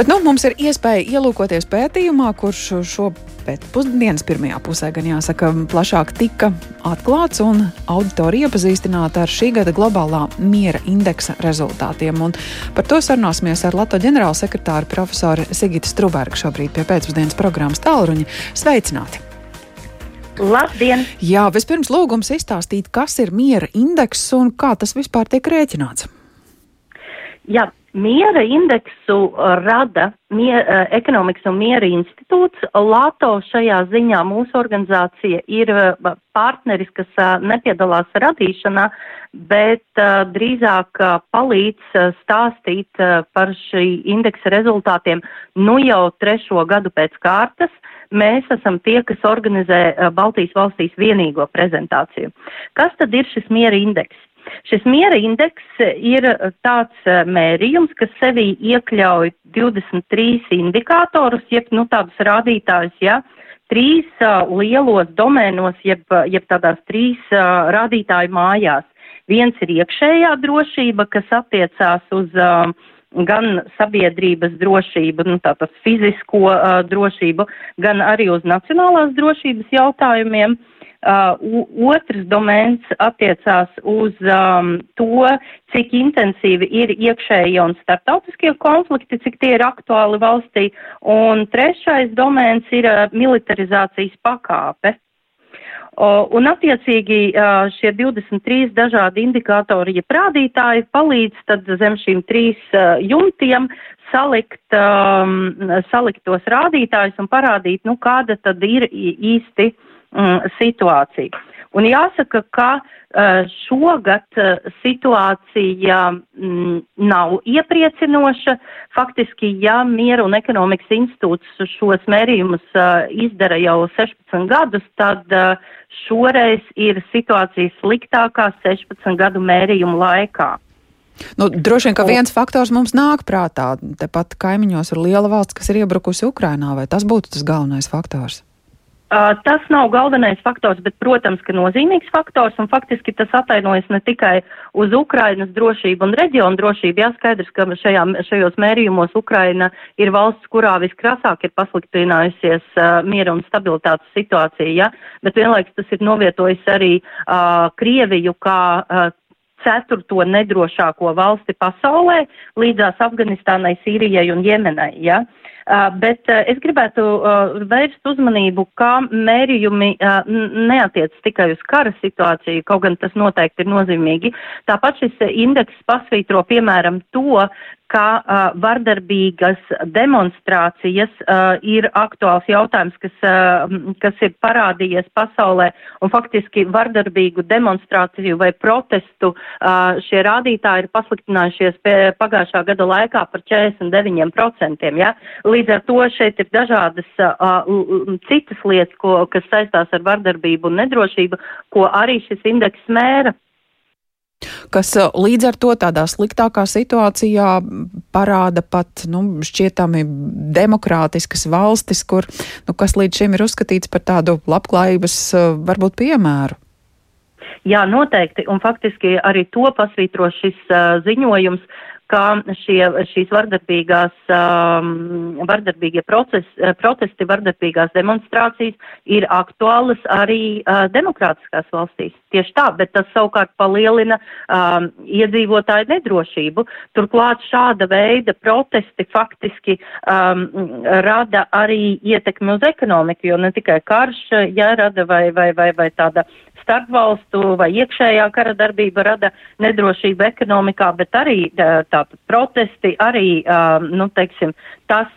Bet nu, mums ir iespēja ielūkoties pētījumā, kurš šo pēcpusdienas pirmajā pusē, gan jāsaka, plašāk tika atklāts un auditorija iepazīstināta ar šī gada globālā miera indeksa rezultātiem. Un par to sarunāsimies ar Latvijas ģenerālsekretāru profesoru Sigitu Strubergu šobrīd pie pēcpusdienas programmas tālruņa. Sveicināti! Labdien! Jā, vispirms lūgums izstāstīt, kas ir miera indeks un kā tas vispār tiek rēķināts. Jā, Miera indeksu uh, rada mier, uh, ekonomikas un miera institūts. LATO šajā ziņā mūsu organizācija ir uh, partneris, kas nepiedalās radīšanā, bet drīzāk palīdz stāstīt par šī indeksa rezultātiem nu jau trešo gadu pēc kārtas. Mēs esam tie, kas organizē Baltijas valstīs vienīgo prezentāciju. Kas tad ir šis miera indeks? Šis miera indeks ir tāds eh, mērījums, kas sevī iekļauj 23 indikātorus, jeb nu, tādus rādītājus, ja, trīs uh, lielos domēnos, jeb, jeb tādās trīs uh, rādītāju mājās. Viens ir iekšējā drošība, kas attiecās uz uh, gan sabiedrības drošību, nu, tātad fizisko uh, drošību, gan arī uz nacionālās drošības jautājumiem. Uh, Uh, otrs domēns attiecās uz um, to, cik intensīvi ir iekšējie un starptautiskie konflikti, cik tie ir aktuāli valstī. Un trešais domēns ir uh, militarizācijas pakāpe. Uh, un attiecīgi uh, šie 23 dažādi indikātori, ja rādītāji palīdz tad zem šīm trīs uh, jumtiem salikt, um, salikt tos rādītājus un parādīt, nu, kāda tad ir īsti uh, mm, situāciju. Un jāsaka, ka uh, šogad uh, situācija mm, nav iepriecinoša. Faktiski, ja Miera un ekonomikas institūts šos mērījumus uh, izdara jau 16 gadus, tad uh, šoreiz ir situācija sliktākā 16 gadu mērījumu laikā. Nu, droši vien, ka viens faktors mums nāk prātā. Tepat kaimiņos ir liela valsts, kas ir iebrukusi Ukrainā, vai tas būtu tas galvenais faktors? Uh, tas nav galvenais faktors, bet, protams, ka nozīmīgs faktors, un faktiski tas atainojas ne tikai uz Ukrainas drošību un reģionu drošību. Jā, skaidrs, ka šajā, šajos mērījumos Ukraina ir valsts, kurā viskrasāk ir pasliktinājusies uh, miera un stabilitātes situācija, jā, bet vienlaiks tas ir novietojis arī uh, Krieviju kā uh, ceturto nedrošāko valsti pasaulē, līdzās Afganistānai, Sīrijai un Jemenai. Ja? Uh, bet es gribētu vērst uzmanību, kā mērījumi neatiec tikai uz kara situāciju, kaut gan tas noteikti ir nozīmīgi. Tāpat šis indeks pasvītro, piemēram, to, ka uh, vardarbīgas demonstrācijas uh, ir aktuāls jautājums, kas, uh, kas ir parādījies pasaulē, un faktiski vardarbīgu demonstrāciju vai protestu uh, šie rādītāji ir pasliktinājušies pie, pagājušā gada laikā par 49%. Ja? Līdz ar to šeit ir dažādas uh, citas lietas, ko, kas saistās ar vardarbību un nedrošību, ko arī šis indeks mēra kas līdz ar to tādā sliktākā situācijā parāda pat nu, šķietami demokrātiskas valstis, kur, nu, kas līdz šim ir uzskatīts par tādu labklājības varbūt piemēru. Jā, noteikti, un faktiski arī to pasvītro šis uh, ziņojums, ka šie, šīs vardarbīgās, um, vardarbīgie proces, protesti, vardarbīgās demonstrācijas ir aktuālas arī uh, demokrātiskās valstīs. Tieši tā, bet tas savukārt palielina um, iedzīvotāju nedrošību. Turklāt šāda veida protesti faktiski um, rada arī ietekmi uz ekonomiku, jo ne tikai karš, ja rada vai, vai, vai, vai tāda starpvalstu vai iekšējā kara darbība rada nedrošību ekonomikā, bet arī tātad protesti, arī, nu, teiksim, tas,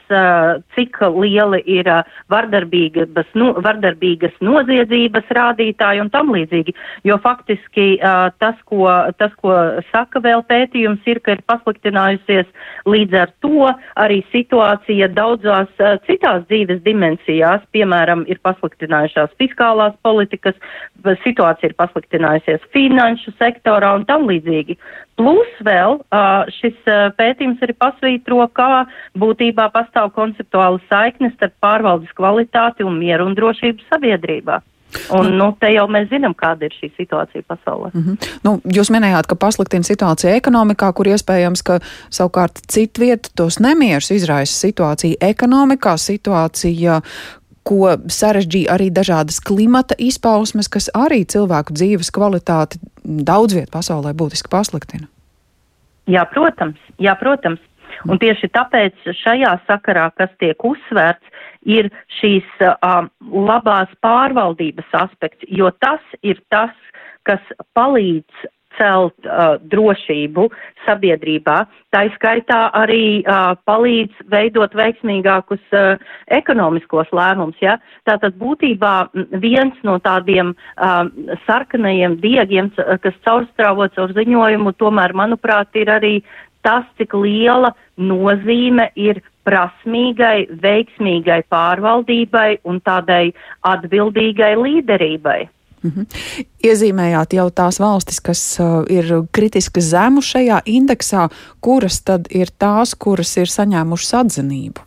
cik lieli ir vardarbīgas, nu, vardarbīgas noziedzības rādītāji un tam līdzīgi. Jo faktiski tas, ko, tas, ko saka vēl pētījums, ir, ka ir pasliktinājusies līdz ar to arī situācija daudzās citās dzīves dimensijās, piemēram, ir pasliktinājušās fiskālās politikas, situācija ir pasliktinājusies finanšu sektorā un tam līdzīgi. Plus vēl šis pētījums arī pasvītro, kā būtībā pastāv konceptuāla saikne starp pārvaldes kvalitāti un mieru un drošību sabiedrībā. Un, nu, te jau mēs zinām, kāda ir šī situācija pasaulē. Mm -hmm. nu, jūs minējāt, ka pasliktina situācija ekonomikā, kur iespējams, ka savukārt citu vietu tos nemierus izraisa situācija ekonomikā, situācija, ko sarežģīja arī dažādas klimata izpausmes, kas arī cilvēku dzīves kvalitāti daudz viet pasaulē būtiski pasliktina. Jā, protams, jā, protams. Un tieši tāpēc šajā sakarā, kas tiek uzsvērts, ir šīs uh, labās pārvaldības aspekts, jo tas ir tas, kas palīdz celt uh, drošību sabiedrībā. Tā izskaitā arī uh, palīdz veidot veiksmīgākus uh, ekonomiskos lēmumus. Ja? Tātad būtībā viens no tādiem uh, sarkanajiem diegiem, kas caurstrāvot caur ziņojumu, tomēr, manuprāt, ir arī tas, cik liela nozīme ir prasmīgai, veiksmīgai pārvaldībai un tādai atbildīgai līderībai. Mm -hmm. Iezīmējāt jau tās valstis, kas uh, ir kritiski zemu šajā indeksā, kuras tad ir tās, kuras ir saņēmušas atzinību?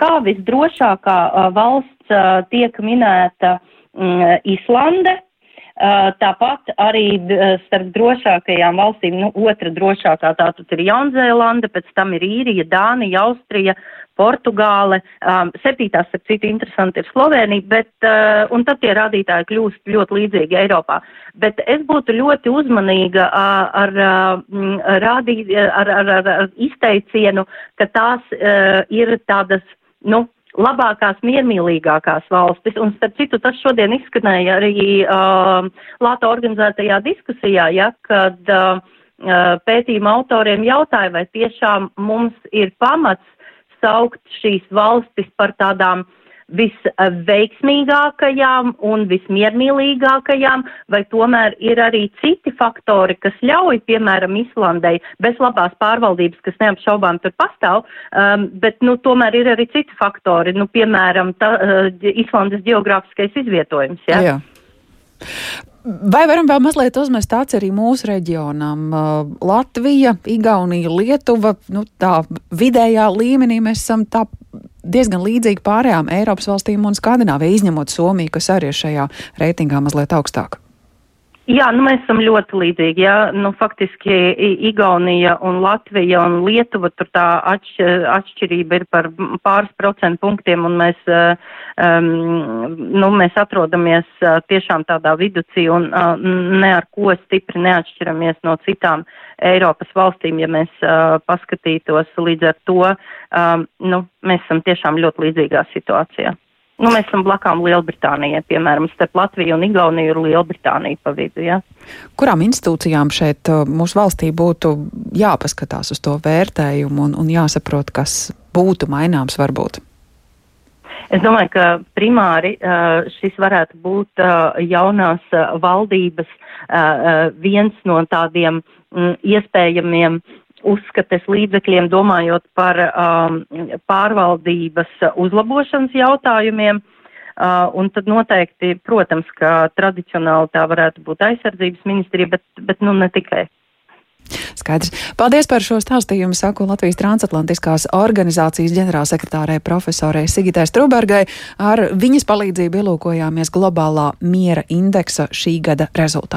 Kā visdrošākā uh, valsts uh, tiek minēta mm, Islande, tāpat arī uh, starp drošākajām valstīm, nu, otra drošākā tātad ir Jaunzēlanda, pēc tam ir Īrija, Dānija, Austrija, Portugāle, um, septītās, starp citu, interesanti ir Slovenija, bet, uh, un tad tie rādītāji kļūst ļoti līdzīgi Eiropā. Bet es būtu ļoti uzmanīga uh, ar, uh, rādī, ar, ar, ar, ar izteicienu, ka tās uh, ir tādas, nu, labākās, miermīlīgākās valstis. Un, starp citu, tas šodien izskanēja arī uh, Lāta organizētajā diskusijā, ja, kad uh, pētījuma autoriem jautāja, vai tiešām mums ir pamats saukt šīs valstis par tādām uh, visveiksmīgākajām un vismiermīlīgākajām, vai tomēr ir arī citi faktori, kas ļauj, piemēram, Islandai bez labās pārvaldības, kas neapšaubām tur pastāv, um, bet, nu, tomēr ir arī citi faktori, nu, piemēram, tā, uh, Islandes geogrāfiskais izvietojums. Ja? Jā. Vai varam vēl mazliet uzmest tāds arī mūsu reģionam? Uh, Latvija, Igaunija, Lietuva, nu tā vidējā līmenī mēs esam tā diezgan līdzīgi pārējām Eiropas valstīm un Skandināvijai, izņemot Somiju, kas arī ir šajā reitingā mazliet augstāk. Jā, nu mēs esam ļoti līdzīgi. Jā. Nu, faktiski Igaunija un Latvija un Lietuva tur tā atš, atšķirība ir par pāris procentu punktiem un mēs, um, nu, mēs atrodamies uh, tiešām tādā viducī un uh, ne ar ko stipri neatšķiramies no citām Eiropas valstīm, ja mēs uh, paskatītos līdz ar to, um, nu, mēs esam tiešām ļoti līdzīgā situācijā. Nu, mēs esam blakām Lielbritānijai, piemēram, starp Latviju un Igauniju ir Lielbritānija pa vidu. Ja? Kurām institūcijām šeit uh, mūsu valstī būtu jāpaskatās uz to vērtējumu un, un jāsaprot, kas būtu maināms varbūt? Es domāju, ka primāri uh, šis varētu būt uh, jaunās valdības viens no tādiem mm, iespējamiem uzskates līdzekļiem, domājot par um, pārvaldības uzlabošanas jautājumiem. Uh, un tad noteikti, protams, ka tradicionāli tā varētu būt aizsardzības ministrija, bet, bet nu ne tikai. Skaidrs. Paldies par šo stāstījumu, saku Latvijas transatlantiskās organizācijas ģenerālsekretārei profesorai Sigitai Strubergai. Ar viņas palīdzību ielūkojāmies globālā miera indeksa šī gada rezultātā.